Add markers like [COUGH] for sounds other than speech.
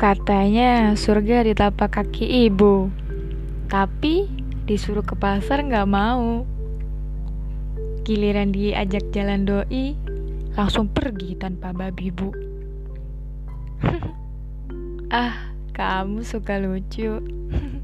Katanya surga di tapak kaki ibu. Tapi disuruh ke pasar nggak mau. Giliran diajak jalan doi Langsung pergi tanpa babi bu. [LAUGHS] Ah, kamu suka lucu. [LAUGHS]